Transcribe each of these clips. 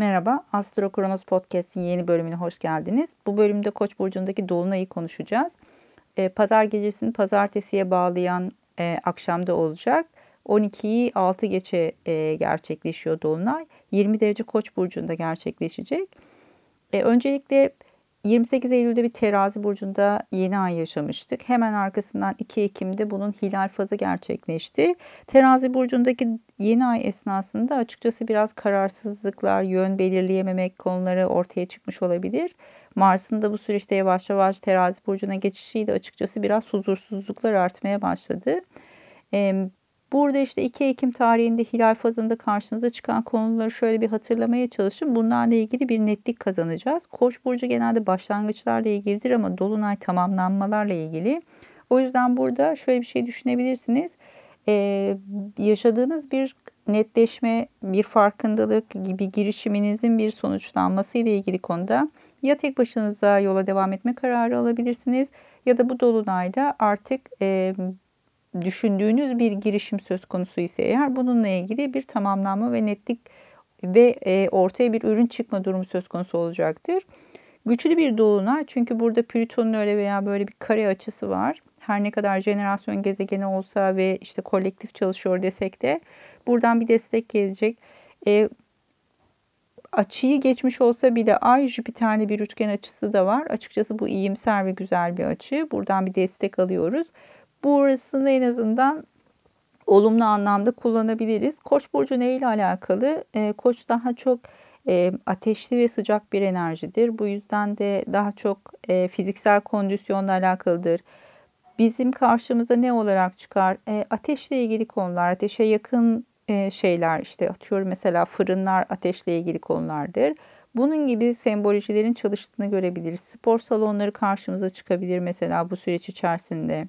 Merhaba, Astro Kronos Podcast'in yeni bölümüne hoş geldiniz. Bu bölümde Koç burcundaki dolunayı konuşacağız. E, pazar gecesini pazartesiye bağlayan e, akşamda olacak. 12'yi 6 geçe e, gerçekleşiyor dolunay. 20 derece Koç burcunda gerçekleşecek. E, öncelikle 28 Eylül'de bir terazi burcunda yeni ay yaşamıştık. Hemen arkasından 2 Ekim'de bunun hilal fazı gerçekleşti. Terazi burcundaki yeni ay esnasında açıkçası biraz kararsızlıklar, yön belirleyememek konuları ortaya çıkmış olabilir. Mars'ın da bu süreçte yavaş yavaş terazi burcuna geçişiyle açıkçası biraz huzursuzluklar artmaya başladı. Burada işte 2 Ekim tarihinde hilal fazında karşınıza çıkan konuları şöyle bir hatırlamaya çalışın. Bunlarla ilgili bir netlik kazanacağız. Koç burcu genelde başlangıçlarla ilgilidir ama dolunay tamamlanmalarla ilgili. O yüzden burada şöyle bir şey düşünebilirsiniz. Ee, yaşadığınız bir netleşme, bir farkındalık gibi girişiminizin bir sonuçlanması ile ilgili konuda ya tek başınıza yola devam etme kararı alabilirsiniz ya da bu dolunayda artık e, düşündüğünüz bir girişim söz konusu ise eğer bununla ilgili bir tamamlanma ve netlik ve e, ortaya bir ürün çıkma durumu söz konusu olacaktır. Güçlü bir dolunay çünkü burada Plüton'un öyle veya böyle bir kare açısı var. Her ne kadar jenerasyon gezegeni olsa ve işte kolektif çalışıyor desek de buradan bir destek gelecek. E, açıyı geçmiş olsa bile Ay Jüpiter'li bir üçgen açısı da var. Açıkçası bu iyimser ve güzel bir açı. Buradan bir destek alıyoruz. Burasını en azından olumlu anlamda kullanabiliriz. Koç burcu ne ile alakalı? E, Koç daha çok e, ateşli ve sıcak bir enerjidir. Bu yüzden de daha çok e, fiziksel kondisyonla alakalıdır. Bizim karşımıza ne olarak çıkar? E, ateşle ilgili konular, ateşe yakın e, şeyler işte atıyorum mesela fırınlar ateşle ilgili konulardır. Bunun gibi sembolojilerin çalıştığını görebiliriz. Spor salonları karşımıza çıkabilir mesela bu süreç içerisinde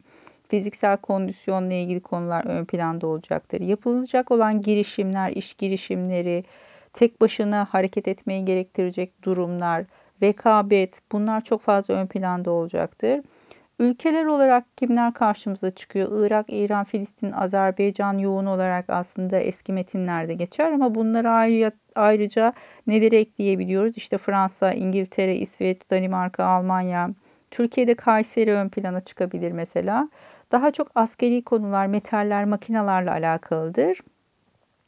fiziksel kondisyonla ilgili konular ön planda olacaktır. Yapılacak olan girişimler, iş girişimleri, tek başına hareket etmeyi gerektirecek durumlar, rekabet bunlar çok fazla ön planda olacaktır. Ülkeler olarak kimler karşımıza çıkıyor? Irak, İran, Filistin, Azerbaycan yoğun olarak aslında eski metinlerde geçer ama bunlara ayrıca, ayrıca neleri ekleyebiliyoruz? İşte Fransa, İngiltere, İsveç, Danimarka, Almanya. Türkiye'de Kayseri ön plana çıkabilir mesela daha çok askeri konular, metaller, makinalarla alakalıdır.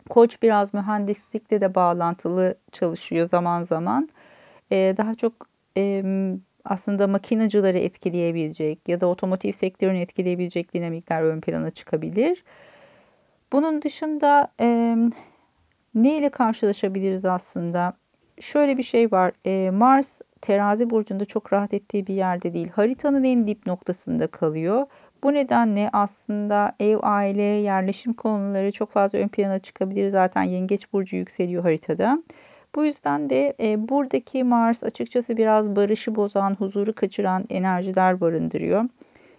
Koç biraz mühendislikle de bağlantılı çalışıyor zaman zaman. Ee, daha çok e, aslında makinacıları etkileyebilecek ya da otomotiv sektörünü etkileyebilecek dinamikler ön plana çıkabilir. Bunun dışında e, ne ile karşılaşabiliriz aslında? Şöyle bir şey var. E, Mars terazi burcunda çok rahat ettiği bir yerde değil. Haritanın en dip noktasında kalıyor. Bu nedenle aslında ev, aile, yerleşim konuları çok fazla ön plana çıkabilir. Zaten yengeç burcu yükseliyor haritada. Bu yüzden de e, buradaki Mars açıkçası biraz barışı bozan, huzuru kaçıran enerjiler barındırıyor.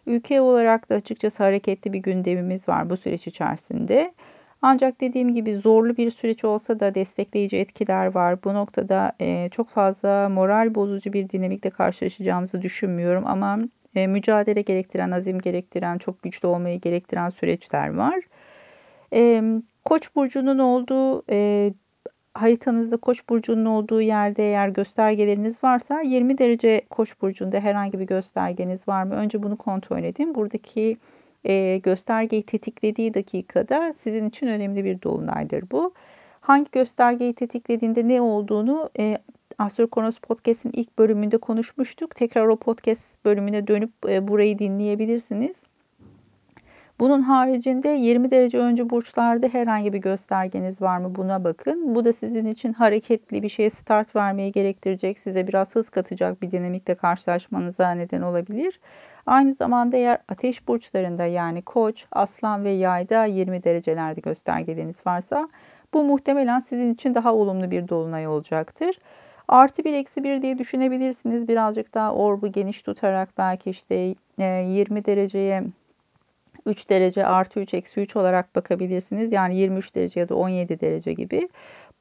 Ülke olarak da açıkçası hareketli bir gündemimiz var bu süreç içerisinde. Ancak dediğim gibi zorlu bir süreç olsa da destekleyici etkiler var. Bu noktada e, çok fazla moral bozucu bir dinamikle karşılaşacağımızı düşünmüyorum ama e, mücadele gerektiren, azim gerektiren, çok güçlü olmayı gerektiren süreçler var. E, Koç burcunun olduğu e, haritanızda Koç burcunun olduğu yerde eğer göstergeleriniz varsa 20 derece Koç burcunda herhangi bir göstergeniz var mı? Önce bunu kontrol edin. Buradaki e, göstergeyi tetiklediği dakikada sizin için önemli bir dolunaydır bu. Hangi göstergeyi tetiklediğinde ne olduğunu Astrokonos Podcast'in ilk bölümünde konuşmuştuk. Tekrar o podcast bölümüne dönüp e, burayı dinleyebilirsiniz. Bunun haricinde 20 derece önce burçlarda herhangi bir göstergeniz var mı buna bakın. Bu da sizin için hareketli bir şeye start vermeyi gerektirecek, size biraz hız katacak bir dinamikle karşılaşmanıza neden olabilir. Aynı zamanda eğer ateş burçlarında yani koç, aslan ve yayda 20 derecelerde göstergeleriniz varsa bu muhtemelen sizin için daha olumlu bir dolunay olacaktır. Artı bir eksi bir diye düşünebilirsiniz. Birazcık daha orbu geniş tutarak belki işte 20 e, dereceye 3 derece artı 3 eksi 3 olarak bakabilirsiniz. Yani 23 derece ya da 17 derece gibi.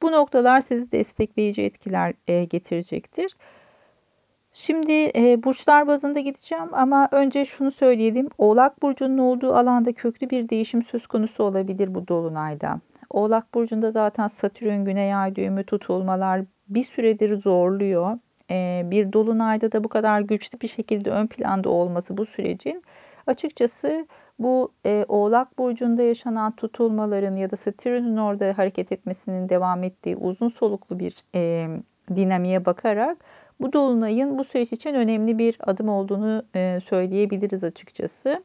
Bu noktalar sizi destekleyici etkiler e, getirecektir. Şimdi e, burçlar bazında gideceğim ama önce şunu söyleyelim. Oğlak burcunun olduğu alanda köklü bir değişim söz konusu olabilir bu dolunayda. Oğlak Burcu'nda zaten Satürn Güney Ay düğümü tutulmalar bir süredir zorluyor. E, bir dolunayda da bu kadar güçlü bir şekilde ön planda olması bu sürecin açıkçası bu e, Oğlak Burcu'nda yaşanan tutulmaların ya da Satürn'ün orada hareket etmesinin devam ettiği uzun soluklu bir e, dinamiğe bakarak bu dolunayın bu süreç için önemli bir adım olduğunu e, söyleyebiliriz açıkçası.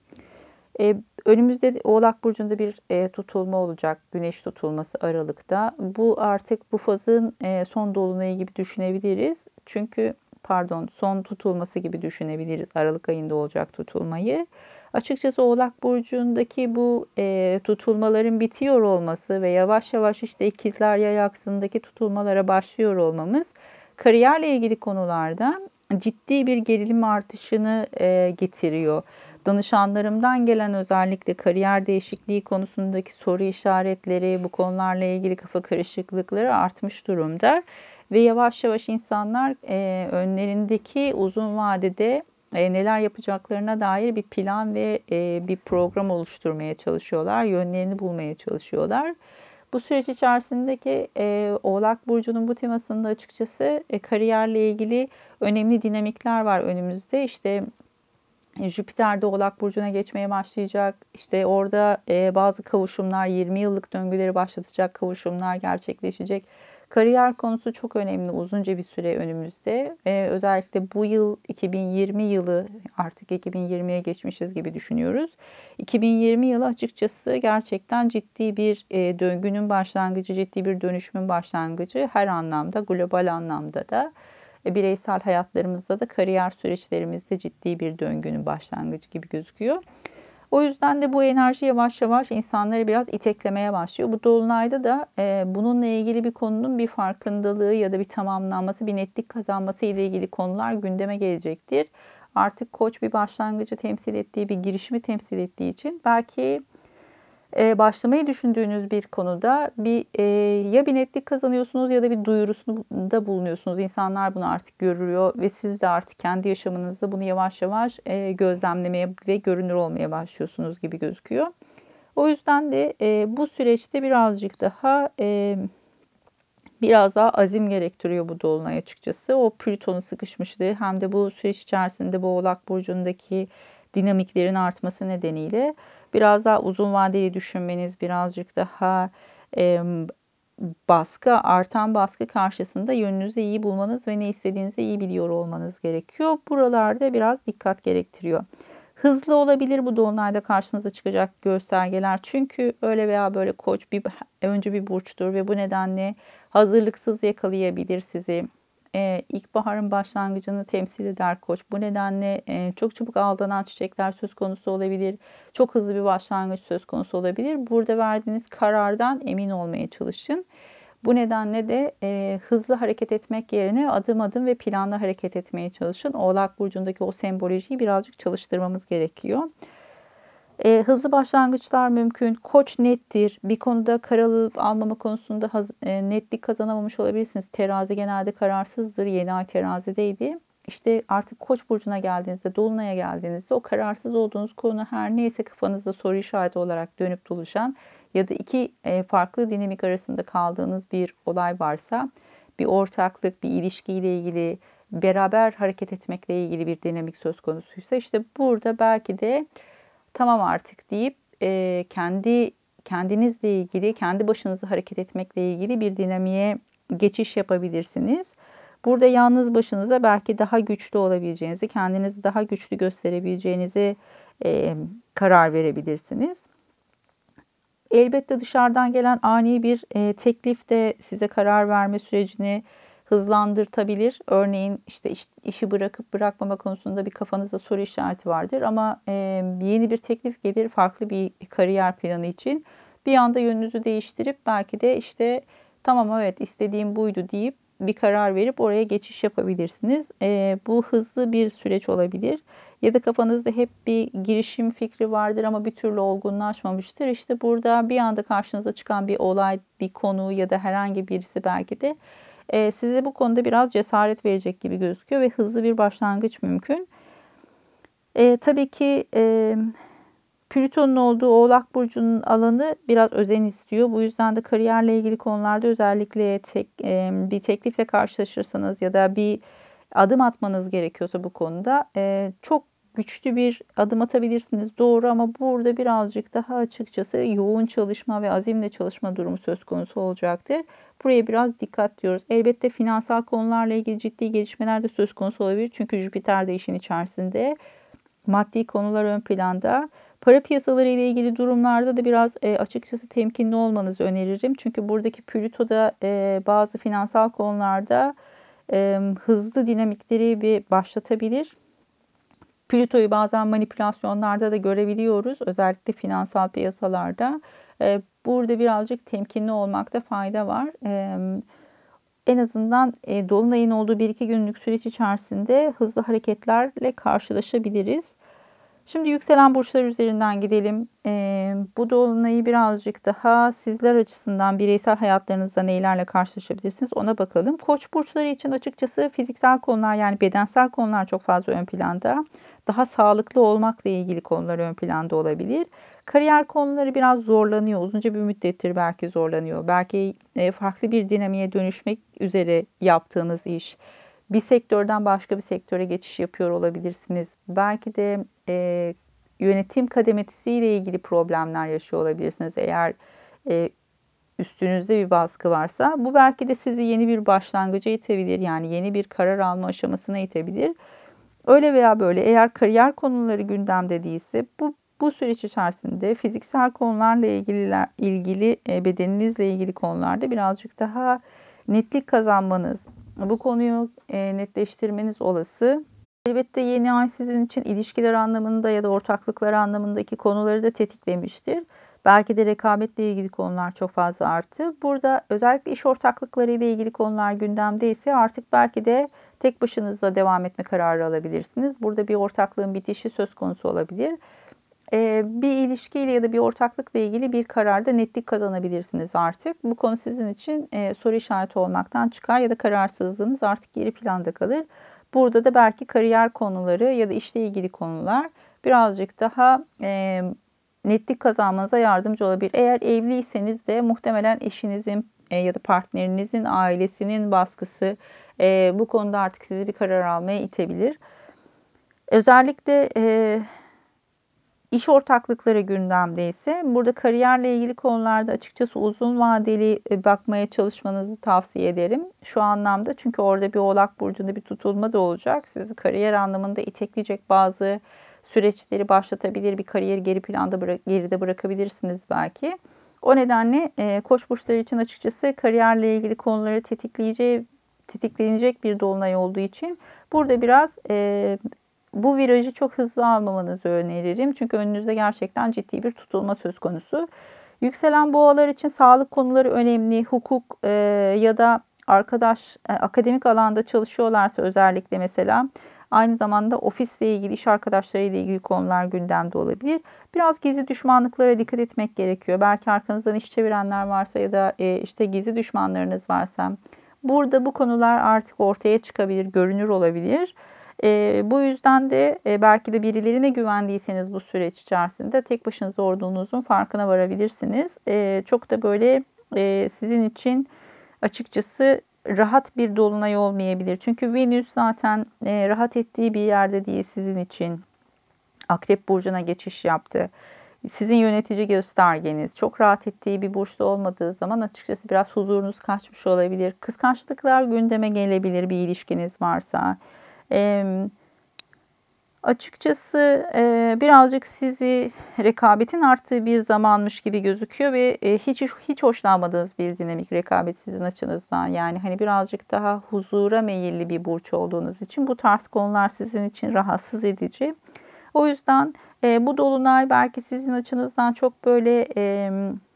E, önümüzde Oğlak Burcu'nda bir e, tutulma olacak. Güneş tutulması Aralık'ta. Bu artık bu fazın e, son dolunayı gibi düşünebiliriz. Çünkü pardon son tutulması gibi düşünebiliriz. Aralık ayında olacak tutulmayı. Açıkçası Oğlak Burcu'ndaki bu e, tutulmaların bitiyor olması ve yavaş yavaş işte ikizler yay aksındaki tutulmalara başlıyor olmamız kariyerle ilgili konularda ciddi bir gerilim artışını e, getiriyor. Danışanlarımdan gelen özellikle kariyer değişikliği konusundaki soru işaretleri, bu konularla ilgili kafa karışıklıkları artmış durumda. Ve yavaş yavaş insanlar e, önlerindeki uzun vadede e, neler yapacaklarına dair bir plan ve e, bir program oluşturmaya çalışıyorlar. Yönlerini bulmaya çalışıyorlar. Bu süreç içerisindeki e, Oğlak Burcu'nun bu temasında açıkçası e, kariyerle ilgili önemli dinamikler var önümüzde. İşte Jüpiter Oğlak Burcu'na geçmeye başlayacak. İşte orada e, bazı kavuşumlar, 20 yıllık döngüleri başlatacak kavuşumlar gerçekleşecek. Kariyer konusu çok önemli uzunca bir süre önümüzde. Ee, özellikle bu yıl 2020 yılı artık 2020'ye geçmişiz gibi düşünüyoruz. 2020 yılı açıkçası gerçekten ciddi bir e, döngünün başlangıcı, ciddi bir dönüşümün başlangıcı her anlamda, global anlamda da e, bireysel hayatlarımızda da kariyer süreçlerimizde ciddi bir döngünün başlangıcı gibi gözüküyor. O yüzden de bu enerji yavaş yavaş insanları biraz iteklemeye başlıyor. Bu dolunayda da e, bununla ilgili bir konunun bir farkındalığı ya da bir tamamlanması, bir netlik kazanması ile ilgili konular gündeme gelecektir. Artık koç bir başlangıcı temsil ettiği, bir girişimi temsil ettiği için belki e, başlamayı düşündüğünüz bir konuda bir e, ya bir netlik kazanıyorsunuz ya da bir duyurusunda bulunuyorsunuz. İnsanlar bunu artık görüyor ve siz de artık kendi yaşamınızda bunu yavaş yavaş e, gözlemlemeye ve görünür olmaya başlıyorsunuz gibi gözüküyor. O yüzden de e, bu süreçte birazcık daha e, biraz daha azim gerektiriyor bu dolunay açıkçası. O Plüton'un sıkışmışlığı hem de bu süreç içerisinde bu Oğlak Burcu'ndaki dinamiklerin artması nedeniyle biraz daha uzun vadeli düşünmeniz, birazcık daha e, baskı, artan baskı karşısında yönünüzü iyi bulmanız ve ne istediğinizi iyi biliyor olmanız gerekiyor. Buralarda biraz dikkat gerektiriyor. Hızlı olabilir bu dolunayda karşınıza çıkacak göstergeler. Çünkü öyle veya böyle koç bir önce bir burçtur ve bu nedenle hazırlıksız yakalayabilir sizi e, ilkbaharın başlangıcını temsil eder koç. Bu nedenle e, çok çabuk aldanan çiçekler söz konusu olabilir. Çok hızlı bir başlangıç söz konusu olabilir. Burada verdiğiniz karardan emin olmaya çalışın. Bu nedenle de e, hızlı hareket etmek yerine adım adım ve planlı hareket etmeye çalışın. Oğlak Burcu'ndaki o sembolojiyi birazcık çalıştırmamız gerekiyor. E, hızlı başlangıçlar mümkün. Koç nettir. Bir konuda karar alıp almama konusunda haz, e, netlik kazanamamış olabilirsiniz. Terazi genelde kararsızdır. Yeni ay terazideydi. İşte artık Koç burcuna geldiğinizde, Dolunay'a geldiğinizde o kararsız olduğunuz konu her neyse kafanızda soru işareti olarak dönüp dolaşan ya da iki e, farklı dinamik arasında kaldığınız bir olay varsa, bir ortaklık, bir ilişkiyle ilgili, beraber hareket etmekle ilgili bir dinamik söz konusuysa işte burada belki de tamam artık deyip e, kendi kendinizle ilgili, kendi başınıza hareket etmekle ilgili bir dinamiğe geçiş yapabilirsiniz. Burada yalnız başınıza belki daha güçlü olabileceğinizi, kendinizi daha güçlü gösterebileceğinizi e, karar verebilirsiniz. Elbette dışarıdan gelen ani bir e, teklif de size karar verme sürecini hızlandırtabilir. Örneğin işte iş, işi bırakıp bırakmama konusunda bir kafanızda soru işareti vardır ama e, yeni bir teklif gelir farklı bir kariyer planı için. Bir anda yönünüzü değiştirip belki de işte tamam evet istediğim buydu deyip bir karar verip oraya geçiş yapabilirsiniz. E, bu hızlı bir süreç olabilir. Ya da kafanızda hep bir girişim fikri vardır ama bir türlü olgunlaşmamıştır. İşte burada bir anda karşınıza çıkan bir olay, bir konu ya da herhangi birisi belki de e, size bu konuda biraz cesaret verecek gibi gözüküyor ve hızlı bir başlangıç mümkün. E, tabii ki e, Plüton'un olduğu Oğlak Burcu'nun alanı biraz özen istiyor. Bu yüzden de kariyerle ilgili konularda özellikle tek, e, bir teklifle karşılaşırsanız ya da bir adım atmanız gerekiyorsa bu konuda e, çok güçlü bir adım atabilirsiniz. Doğru ama burada birazcık daha açıkçası yoğun çalışma ve azimle çalışma durumu söz konusu olacaktır. Buraya biraz dikkat diyoruz. Elbette finansal konularla ilgili ciddi gelişmeler de söz konusu olabilir. Çünkü Jüpiter de işin içerisinde. Maddi konular ön planda. Para piyasaları ile ilgili durumlarda da biraz e, açıkçası temkinli olmanızı öneririm. Çünkü buradaki Plüto da e, bazı finansal konularda e, hızlı dinamikleri bir başlatabilir. Plüto'yu bazen manipülasyonlarda da görebiliyoruz. Özellikle finansal piyasalarda. E, burada birazcık temkinli olmakta fayda var. E, en azından e, Dolunay'ın olduğu bir iki günlük süreç içerisinde hızlı hareketlerle karşılaşabiliriz. Şimdi yükselen burçlar üzerinden gidelim. Bu dolunayı birazcık daha sizler açısından bireysel hayatlarınızda neylerle karşılaşabilirsiniz ona bakalım. Koç burçları için açıkçası fiziksel konular yani bedensel konular çok fazla ön planda. Daha sağlıklı olmakla ilgili konular ön planda olabilir. Kariyer konuları biraz zorlanıyor. Uzunca bir müddettir belki zorlanıyor. Belki e, farklı bir dinamiğe dönüşmek üzere yaptığınız iş bir sektörden başka bir sektöre geçiş yapıyor olabilirsiniz. Belki de e, yönetim kademesiyle ilgili problemler yaşıyor olabilirsiniz. Eğer e, üstünüzde bir baskı varsa bu belki de sizi yeni bir başlangıca itebilir. Yani yeni bir karar alma aşamasına itebilir. Öyle veya böyle eğer kariyer konuları gündemde değilse bu bu süreç içerisinde fiziksel konularla ilgili ilgili e, bedeninizle ilgili konularda birazcık daha netlik kazanmanız, bu konuyu e, netleştirmeniz olası. Elbette yeni ay sizin için ilişkiler anlamında ya da ortaklıklar anlamındaki konuları da tetiklemiştir. Belki de rekabetle ilgili konular çok fazla arttı. Burada özellikle iş ortaklıkları ile ilgili konular gündemde ise artık belki de tek başınızla devam etme kararı alabilirsiniz. Burada bir ortaklığın bitişi söz konusu olabilir. Ee, bir ilişkiyle ya da bir ortaklıkla ilgili bir kararda netlik kazanabilirsiniz artık. Bu konu sizin için e, soru işareti olmaktan çıkar ya da kararsızlığınız artık geri planda kalır. Burada da belki kariyer konuları ya da işle ilgili konular birazcık daha e, netlik kazanmanıza yardımcı olabilir. Eğer evliyseniz de muhtemelen eşinizin e, ya da partnerinizin ailesinin baskısı e, bu konuda artık sizi bir karar almaya itebilir. Özellikle e, İş ortaklıkları gündemde ise burada kariyerle ilgili konularda açıkçası uzun vadeli e, bakmaya çalışmanızı tavsiye ederim. Şu anlamda çünkü orada bir oğlak burcunda bir tutulma da olacak. Sizi kariyer anlamında itekleyecek bazı süreçleri başlatabilir. Bir kariyeri geri planda bırak, geride bırakabilirsiniz belki. O nedenle e, koç burçları için açıkçası kariyerle ilgili konuları tetikleyeceği tetiklenecek bir dolunay olduğu için burada biraz e, bu virajı çok hızlı almamanızı öneririm. Çünkü önünüzde gerçekten ciddi bir tutulma söz konusu. Yükselen boğalar için sağlık konuları önemli. Hukuk e, ya da arkadaş e, akademik alanda çalışıyorlarsa özellikle mesela aynı zamanda ofisle ilgili, iş arkadaşlarıyla ilgili konular gündemde olabilir. Biraz gizli düşmanlıklara dikkat etmek gerekiyor. Belki arkanızdan iş çevirenler varsa ya da e, işte gizli düşmanlarınız varsa burada bu konular artık ortaya çıkabilir, görünür olabilir. E, bu yüzden de e, belki de birilerine güvendiyseniz bu süreç içerisinde tek başınıza olduğunuzun farkına varabilirsiniz. E, çok da böyle e, sizin için açıkçası rahat bir dolunay olmayabilir. Çünkü Venüs zaten e, rahat ettiği bir yerde değil sizin için. Akrep burcuna geçiş yaptı. Sizin yönetici göstergeniz çok rahat ettiği bir burçta olmadığı zaman açıkçası biraz huzurunuz kaçmış olabilir. Kıskançlıklar gündeme gelebilir bir ilişkiniz varsa. E, açıkçası e, birazcık sizi rekabetin arttığı bir zamanmış gibi gözüküyor ve e, hiç hiç hoşlanmadığınız bir dinamik rekabet sizin açınızdan. Yani hani birazcık daha huzura meyilli bir burç olduğunuz için bu tarz konular sizin için rahatsız edici. O yüzden e, bu dolunay belki sizin açınızdan çok böyle e,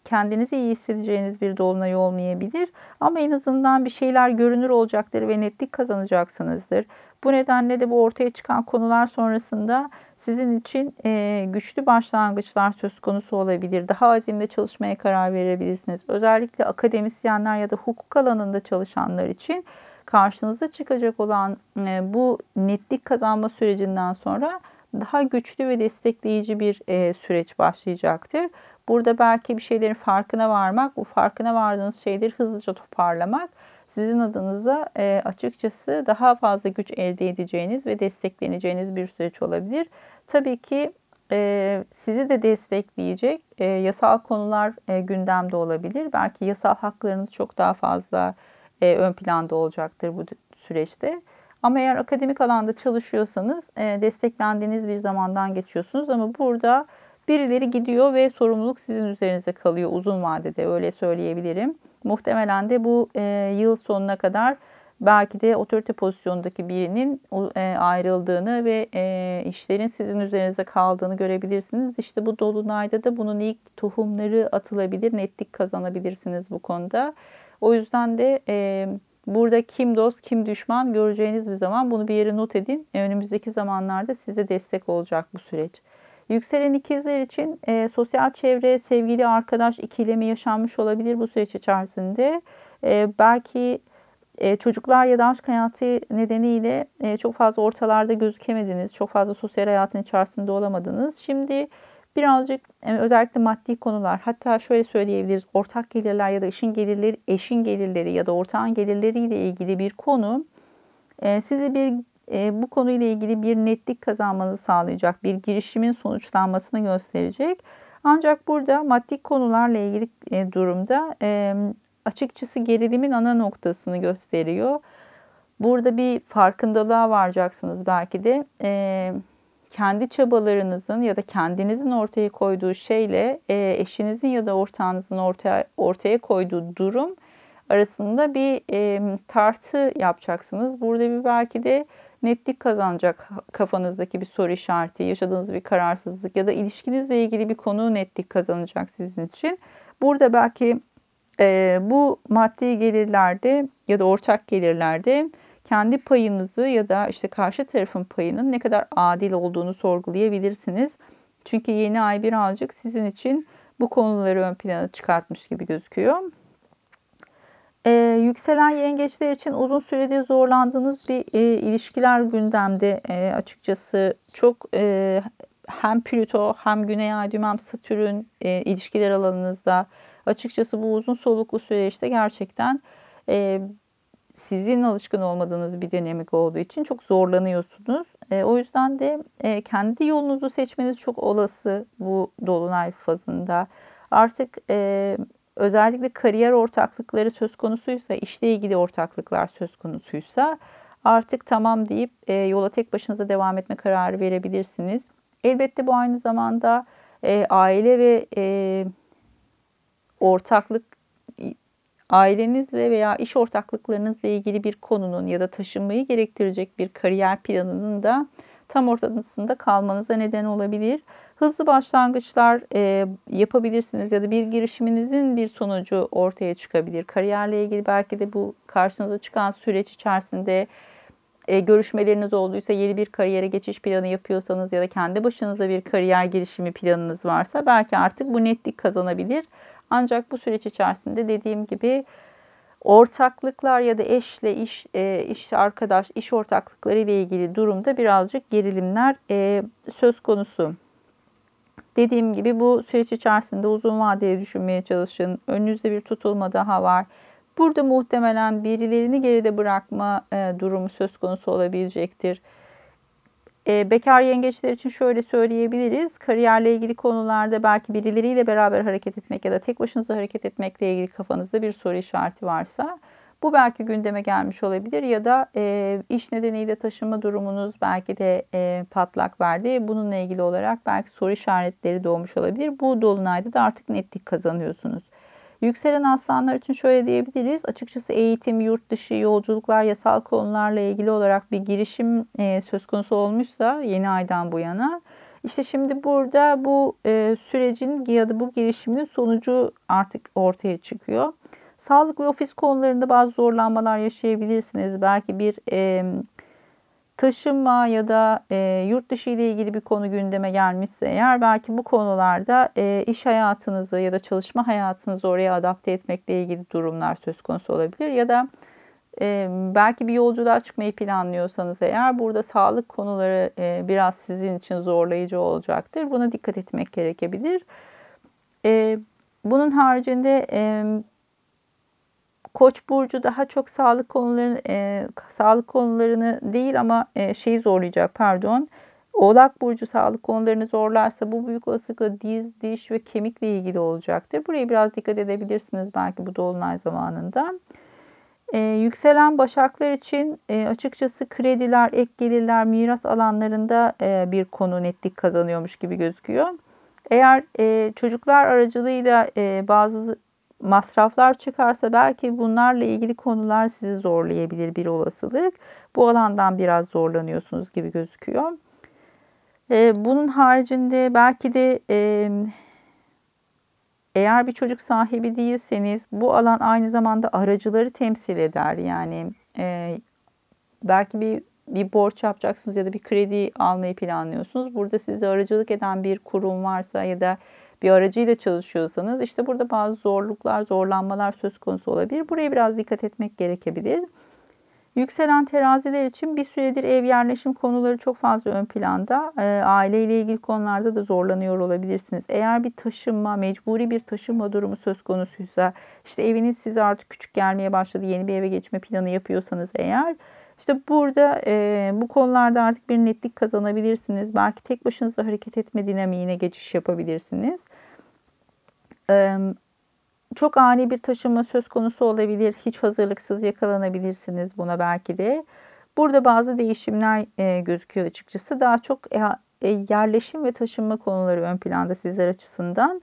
kendinizi iyi hissedeceğiniz bir dolunay olmayabilir. Ama en azından bir şeyler görünür olacaktır ve netlik kazanacaksınızdır. Bu nedenle de bu ortaya çıkan konular sonrasında sizin için e, güçlü başlangıçlar söz konusu olabilir. Daha azimle çalışmaya karar verebilirsiniz. Özellikle akademisyenler ya da hukuk alanında çalışanlar için karşınıza çıkacak olan e, bu netlik kazanma sürecinden sonra daha güçlü ve destekleyici bir e, süreç başlayacaktır. Burada belki bir şeylerin farkına varmak, bu farkına vardığınız şeyleri hızlıca toparlamak sizin adınıza e, açıkçası daha fazla güç elde edeceğiniz ve destekleneceğiniz bir süreç olabilir. Tabii ki e, sizi de destekleyecek e, yasal konular e, gündemde olabilir. Belki yasal haklarınız çok daha fazla e, ön planda olacaktır bu süreçte. Ama eğer akademik alanda çalışıyorsanız e, desteklendiğiniz bir zamandan geçiyorsunuz. Ama burada birileri gidiyor ve sorumluluk sizin üzerinize kalıyor uzun vadede öyle söyleyebilirim. Muhtemelen de bu e, yıl sonuna kadar belki de otorite pozisyondaki birinin e, ayrıldığını ve e, işlerin sizin üzerinize kaldığını görebilirsiniz. İşte bu dolunayda da bunun ilk tohumları atılabilir, netlik kazanabilirsiniz bu konuda. O yüzden de e, burada kim dost kim düşman göreceğiniz bir zaman bunu bir yere not edin. Önümüzdeki zamanlarda size destek olacak bu süreç. Yükselen ikizler için e, sosyal çevre, sevgili arkadaş ikilemi yaşanmış olabilir bu süreç içerisinde. E, belki e, çocuklar ya da aşk hayatı nedeniyle e, çok fazla ortalarda gözükemediniz. Çok fazla sosyal hayatın içerisinde olamadınız. Şimdi birazcık e, özellikle maddi konular hatta şöyle söyleyebiliriz ortak gelirler ya da eşin gelirleri, eşin gelirleri ya da ortağın gelirleriyle ilgili bir konu e, sizi bir e, bu konuyla ilgili bir netlik kazanmanızı sağlayacak bir girişimin sonuçlanmasını gösterecek. Ancak burada maddi konularla ilgili durumda açıkçası gerilimin ana noktasını gösteriyor. Burada bir farkındalığa varacaksınız belki de. E, kendi çabalarınızın ya da kendinizin ortaya koyduğu şeyle e, eşinizin ya da ortağınızın ortaya ortaya koyduğu durum arasında bir e, tartı yapacaksınız. Burada bir belki de netlik kazanacak kafanızdaki bir soru işareti, yaşadığınız bir kararsızlık ya da ilişkinizle ilgili bir konu netlik kazanacak sizin için. Burada belki e, bu maddi gelirlerde ya da ortak gelirlerde kendi payınızı ya da işte karşı tarafın payının ne kadar adil olduğunu sorgulayabilirsiniz. Çünkü yeni ay birazcık sizin için bu konuları ön plana çıkartmış gibi gözüküyor. Ee, yükselen yengeçler için uzun süredir zorlandığınız bir e, ilişkiler gündemde e, açıkçası çok e, hem Plüto hem Güney Ay düğüm hem Satürn e, ilişkiler alanınızda açıkçası bu uzun soluklu süreçte gerçekten e, sizin alışkın olmadığınız bir dinamik olduğu için çok zorlanıyorsunuz. E, o yüzden de e, kendi yolunuzu seçmeniz çok olası bu dolunay fazında. Artık e, özellikle kariyer ortaklıkları söz konusuysa, işle ilgili ortaklıklar söz konusuysa artık tamam deyip e, yola tek başınıza devam etme kararı verebilirsiniz. Elbette bu aynı zamanda e, aile ve e, ortaklık ailenizle veya iş ortaklıklarınızla ilgili bir konunun ya da taşınmayı gerektirecek bir kariyer planının da tam ortasında kalmanıza neden olabilir. Hızlı başlangıçlar e, yapabilirsiniz ya da bir girişiminizin bir sonucu ortaya çıkabilir. Kariyerle ilgili belki de bu karşınıza çıkan süreç içerisinde e, görüşmeleriniz olduysa yeni bir kariyere geçiş planı yapıyorsanız ya da kendi başınıza bir kariyer girişimi planınız varsa belki artık bu netlik kazanabilir. Ancak bu süreç içerisinde dediğim gibi ortaklıklar ya da eşle iş, e, iş arkadaş, iş ortaklıkları ile ilgili durumda birazcık gerilimler e, söz konusu. Dediğim gibi bu süreç içerisinde uzun vadeli düşünmeye çalışın. Önünüzde bir tutulma daha var. Burada muhtemelen birilerini geride bırakma e, durumu söz konusu olabilecektir. E, bekar yengeçler için şöyle söyleyebiliriz. Kariyerle ilgili konularda belki birileriyle beraber hareket etmek ya da tek başınıza hareket etmekle ilgili kafanızda bir soru işareti varsa bu belki gündeme gelmiş olabilir ya da e, iş nedeniyle taşınma durumunuz belki de e, patlak verdi. Bununla ilgili olarak belki soru işaretleri doğmuş olabilir. Bu dolunayda da artık netlik kazanıyorsunuz. Yükselen aslanlar için şöyle diyebiliriz. Açıkçası eğitim, yurt dışı, yolculuklar, yasal konularla ilgili olarak bir girişim e, söz konusu olmuşsa yeni aydan bu yana. İşte şimdi burada bu e, sürecin ya da bu girişimin sonucu artık ortaya çıkıyor. Sağlık ve ofis konularında bazı zorlanmalar yaşayabilirsiniz. Belki bir e, taşınma ya da e, yurt dışı ile ilgili bir konu gündeme gelmişse eğer belki bu konularda e, iş hayatınızı ya da çalışma hayatınızı oraya adapte etmekle ilgili durumlar söz konusu olabilir ya da E, belki bir yolculuğa çıkmayı planlıyorsanız eğer burada sağlık konuları e, biraz sizin için zorlayıcı olacaktır. Buna dikkat etmek gerekebilir. E, bunun haricinde e, Koç burcu daha çok sağlık konularını e, sağlık konularını değil ama e, şeyi zorlayacak pardon. Oğlak burcu sağlık konularını zorlarsa bu büyük olasılıkla diz, diş ve kemikle ilgili olacaktır. Buraya biraz dikkat edebilirsiniz belki bu dolunay zamanında. Ee, yükselen başaklar için e, açıkçası krediler, ek gelirler, miras alanlarında e, bir konu netlik kazanıyormuş gibi gözüküyor. Eğer e, çocuklar aracılığıyla e, bazı masraflar çıkarsa belki bunlarla ilgili konular sizi zorlayabilir bir olasılık. Bu alandan biraz zorlanıyorsunuz gibi gözüküyor. E, bunun haricinde belki de e, eğer bir çocuk sahibi değilseniz bu alan aynı zamanda aracıları temsil eder. Yani e, belki bir bir borç yapacaksınız ya da bir kredi almayı planlıyorsunuz. Burada size aracılık eden bir kurum varsa ya da bir aracıyla çalışıyorsanız işte burada bazı zorluklar, zorlanmalar söz konusu olabilir. Buraya biraz dikkat etmek gerekebilir. Yükselen teraziler için bir süredir ev yerleşim konuları çok fazla ön planda. E, aileyle ilgili konularda da zorlanıyor olabilirsiniz. Eğer bir taşınma, mecburi bir taşınma durumu söz konusuysa, işte eviniz size artık küçük gelmeye başladı, yeni bir eve geçme planı yapıyorsanız eğer, işte burada e, bu konularda artık bir netlik kazanabilirsiniz. Belki tek başınıza hareket etme dinamiğine geçiş yapabilirsiniz. E, çok ani bir taşınma söz konusu olabilir. Hiç hazırlıksız yakalanabilirsiniz buna belki de. Burada bazı değişimler e, gözüküyor açıkçası. Daha çok e, yerleşim ve taşınma konuları ön planda sizler açısından.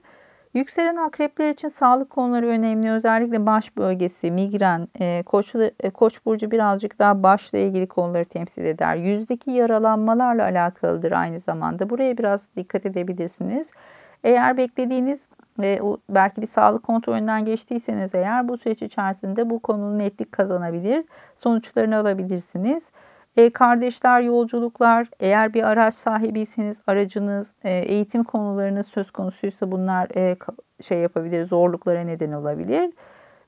Yükselen akrepler için sağlık konuları önemli. Özellikle baş bölgesi, migren, e, koç, e, koç burcu birazcık daha başla ilgili konuları temsil eder. Yüzdeki yaralanmalarla alakalıdır aynı zamanda. Buraya biraz dikkat edebilirsiniz. Eğer beklediğiniz ve belki bir sağlık kontrolünden geçtiyseniz eğer bu süreç içerisinde bu konunun netlik kazanabilir, sonuçlarını alabilirsiniz. E, kardeşler, yolculuklar, eğer bir araç sahibiyseniz aracınız, e, eğitim konularınız söz konusuysa bunlar e, şey yapabilir, zorluklara neden olabilir.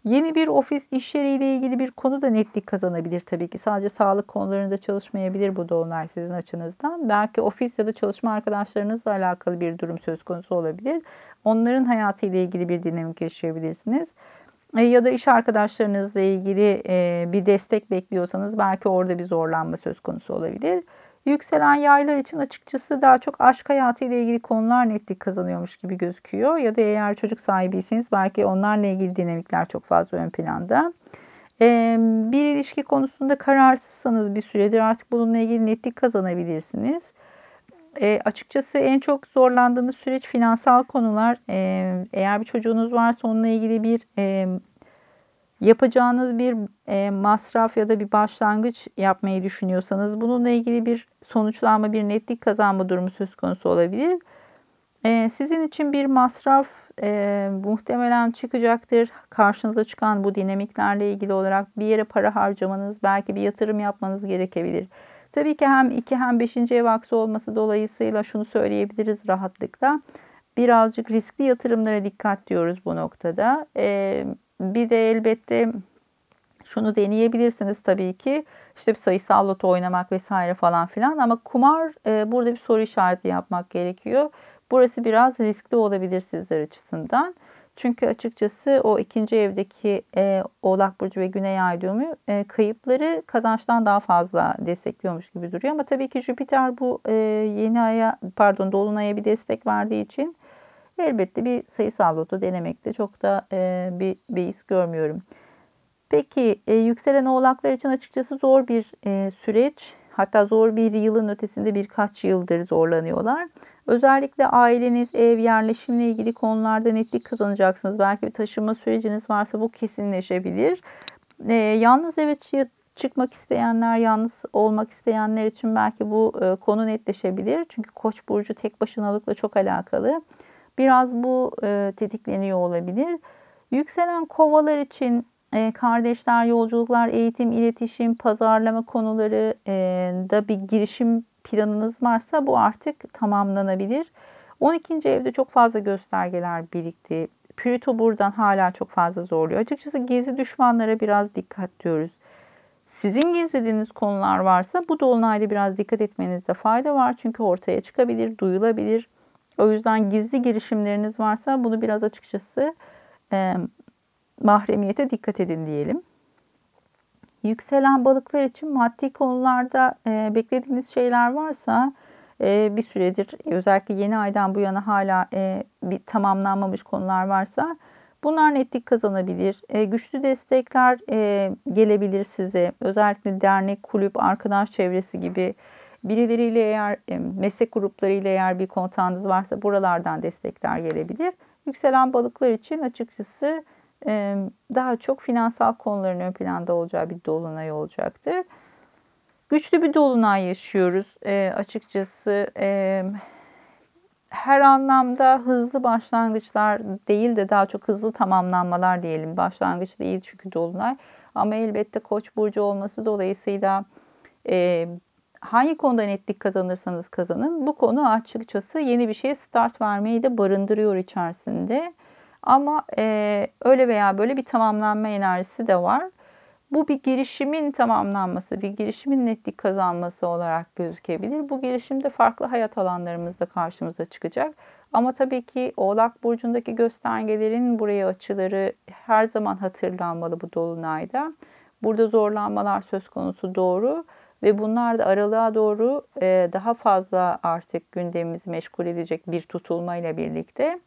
Yeni bir ofis iş yeriyle ilgili bir konu da netlik kazanabilir tabii ki. Sadece sağlık konularında çalışmayabilir bu dolunay sizin açınızdan. Belki ofis ya da çalışma arkadaşlarınızla alakalı bir durum söz konusu olabilir. Onların hayatıyla ilgili bir dinamik yaşayabilirsiniz. E, ya da iş arkadaşlarınızla ilgili e, bir destek bekliyorsanız belki orada bir zorlanma söz konusu olabilir. Yükselen yaylar için açıkçası daha çok aşk hayatı ile ilgili konular netlik kazanıyormuş gibi gözüküyor. Ya da eğer çocuk sahibiyseniz belki onlarla ilgili dinamikler çok fazla ön planda. E, bir ilişki konusunda kararsızsanız bir süredir artık bununla ilgili netlik kazanabilirsiniz. E, açıkçası en çok zorlandığınız süreç finansal konular. E, eğer bir çocuğunuz varsa onunla ilgili bir e, yapacağınız bir e, masraf ya da bir başlangıç yapmayı düşünüyorsanız bununla ilgili bir sonuçlanma, bir netlik kazanma durumu söz konusu olabilir. E, sizin için bir masraf e, muhtemelen çıkacaktır. Karşınıza çıkan bu dinamiklerle ilgili olarak bir yere para harcamanız, belki bir yatırım yapmanız gerekebilir. Tabii ki hem 2 hem 5. ev aksı olması dolayısıyla şunu söyleyebiliriz rahatlıkla. Birazcık riskli yatırımlara dikkat diyoruz bu noktada. Ee, bir de elbette şunu deneyebilirsiniz tabii ki. İşte bir sayısal loto oynamak vesaire falan filan ama kumar e, burada bir soru işareti yapmak gerekiyor. Burası biraz riskli olabilir sizler açısından. Çünkü açıkçası o ikinci evdeki e, Oğlak Burcu ve Güney Ay düğümü e, kayıpları kazançtan daha fazla destekliyormuş gibi duruyor. Ama tabii ki Jüpiter bu e, yeni aya pardon Dolunay'a bir destek verdiği için elbette bir sayısal loto denemekte çok da e, bir beis görmüyorum. Peki e, yükselen oğlaklar için açıkçası zor bir e, süreç. Hatta zor bir yılın ötesinde birkaç yıldır zorlanıyorlar. Özellikle aileniz, ev, yerleşimle ilgili konularda netlik kazanacaksınız. Belki bir taşınma süreciniz varsa bu kesinleşebilir. E, yalnız evet çıkmak isteyenler, yalnız olmak isteyenler için belki bu e, konu netleşebilir. Çünkü Koç burcu tek başınalıkla çok alakalı. Biraz bu e, tetikleniyor olabilir. Yükselen kovalar için e, kardeşler, yolculuklar, eğitim, iletişim, pazarlama konuları e, da bir girişim planınız varsa bu artık tamamlanabilir. 12. evde çok fazla göstergeler birikti. Plüto buradan hala çok fazla zorluyor. Açıkçası gezi düşmanlara biraz dikkat diyoruz. Sizin gizlediğiniz konular varsa bu dolunayda biraz dikkat etmenizde fayda var. Çünkü ortaya çıkabilir, duyulabilir. O yüzden gizli girişimleriniz varsa bunu biraz açıkçası e, mahremiyete dikkat edin diyelim. Yükselen balıklar için maddi konularda e, beklediğiniz şeyler varsa e, bir süredir özellikle yeni aydan bu yana hala e, bir tamamlanmamış konular varsa bunlar netlik kazanabilir. E, güçlü destekler e, gelebilir size. Özellikle dernek, kulüp, arkadaş çevresi gibi birileriyle eğer e, meslek gruplarıyla eğer bir kontağınız varsa buralardan destekler gelebilir. Yükselen balıklar için açıkçası daha çok finansal konuların ön planda olacağı bir dolunay olacaktır. Güçlü bir dolunay yaşıyoruz açıkçası. Her anlamda hızlı başlangıçlar değil de daha çok hızlı tamamlanmalar diyelim. Başlangıç değil çünkü dolunay. Ama elbette koç burcu olması dolayısıyla e, hangi konuda netlik kazanırsanız kazanın bu konu açıkçası yeni bir şeye start vermeyi de barındırıyor içerisinde. Ama e, öyle veya böyle bir tamamlanma enerjisi de var. Bu bir girişimin tamamlanması, bir girişimin netlik kazanması olarak gözükebilir. Bu girişim de farklı hayat alanlarımızda karşımıza çıkacak. Ama tabii ki Oğlak Burcu'ndaki göstergelerin buraya açıları her zaman hatırlanmalı bu dolunayda. Burada zorlanmalar söz konusu doğru ve bunlar da aralığa doğru e, daha fazla artık gündemimizi meşgul edecek bir tutulmayla birlikte.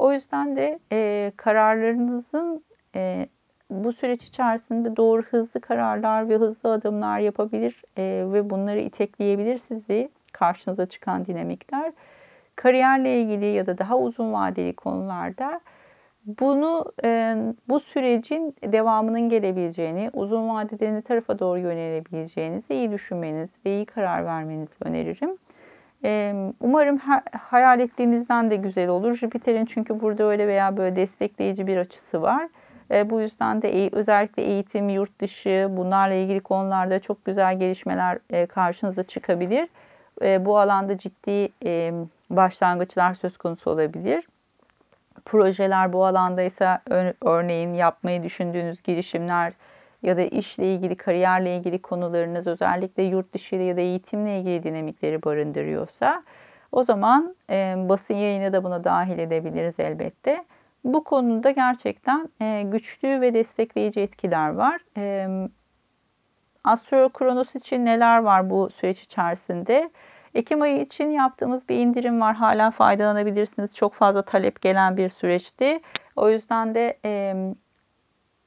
O yüzden de e, kararlarınızın e, bu süreç içerisinde doğru hızlı kararlar ve hızlı adımlar yapabilir e, ve bunları itekleyebilir sizi karşınıza çıkan dinamikler. Kariyerle ilgili ya da daha uzun vadeli konularda bunu e, bu sürecin devamının gelebileceğini, uzun vadede ne tarafa doğru yönelebileceğinizi iyi düşünmeniz ve iyi karar vermenizi öneririm. Umarım hayal ettiğinizden de güzel olur. Jüpiter'in çünkü burada öyle veya böyle destekleyici bir açısı var. Bu yüzden de özellikle eğitim, yurt dışı bunlarla ilgili konularda çok güzel gelişmeler karşınıza çıkabilir. Bu alanda ciddi başlangıçlar söz konusu olabilir. Projeler bu alanda ise örneğin yapmayı düşündüğünüz girişimler, ya da işle ilgili, kariyerle ilgili konularınız özellikle yurt dışı ya da eğitimle ilgili dinamikleri barındırıyorsa o zaman e, basın yayını da buna dahil edebiliriz elbette. Bu konuda gerçekten e, güçlü ve destekleyici etkiler var. E, Astro Kronos için neler var bu süreç içerisinde? Ekim ayı için yaptığımız bir indirim var. Hala faydalanabilirsiniz. Çok fazla talep gelen bir süreçti. O yüzden de e,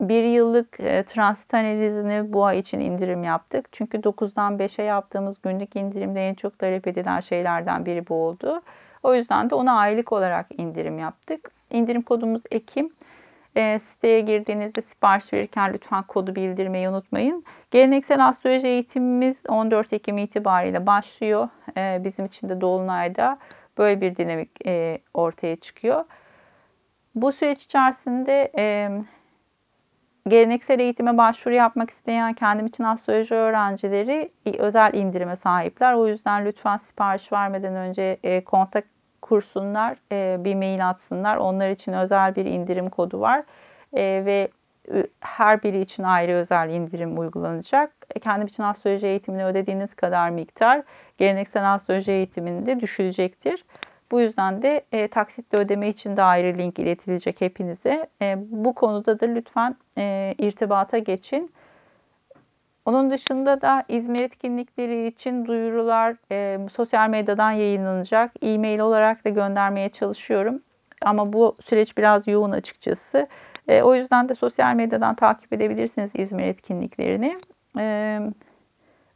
bir yıllık e, transit analizini bu ay için indirim yaptık. Çünkü 9'dan 5'e yaptığımız günlük indirimde en çok talep edilen şeylerden biri bu oldu. O yüzden de ona aylık olarak indirim yaptık. İndirim kodumuz Ekim. E, siteye girdiğinizde sipariş verirken lütfen kodu bildirmeyi unutmayın. Geleneksel astroloji eğitimimiz 14 Ekim itibariyle başlıyor. E, bizim için de Dolunay'da böyle bir dinamik e, ortaya çıkıyor. Bu süreç içerisinde e, geleneksel eğitime başvuru yapmak isteyen kendim için astroloji öğrencileri özel indirime sahipler. O yüzden lütfen sipariş vermeden önce e, kontak kursunlar, e, bir mail atsınlar. Onlar için özel bir indirim kodu var e, ve her biri için ayrı özel indirim uygulanacak. Kendim için astroloji eğitimini ödediğiniz kadar miktar geleneksel astroloji eğitiminde düşülecektir. Bu yüzden de e, taksitle ödeme için de ayrı link iletilecek hepinize. E, bu konuda da lütfen e, irtibata geçin. Onun dışında da İzmir etkinlikleri için duyurular e, sosyal medyadan yayınlanacak. E-mail olarak da göndermeye çalışıyorum. Ama bu süreç biraz yoğun açıkçası. E, o yüzden de sosyal medyadan takip edebilirsiniz İzmir etkinliklerini. E,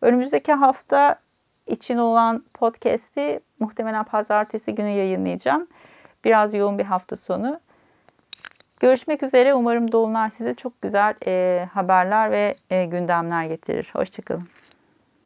önümüzdeki hafta için olan podcast'i muhtemelen pazartesi günü yayınlayacağım. Biraz yoğun bir hafta sonu. Görüşmek üzere. Umarım Dolunay size çok güzel e, haberler ve e, gündemler getirir. Hoşçakalın.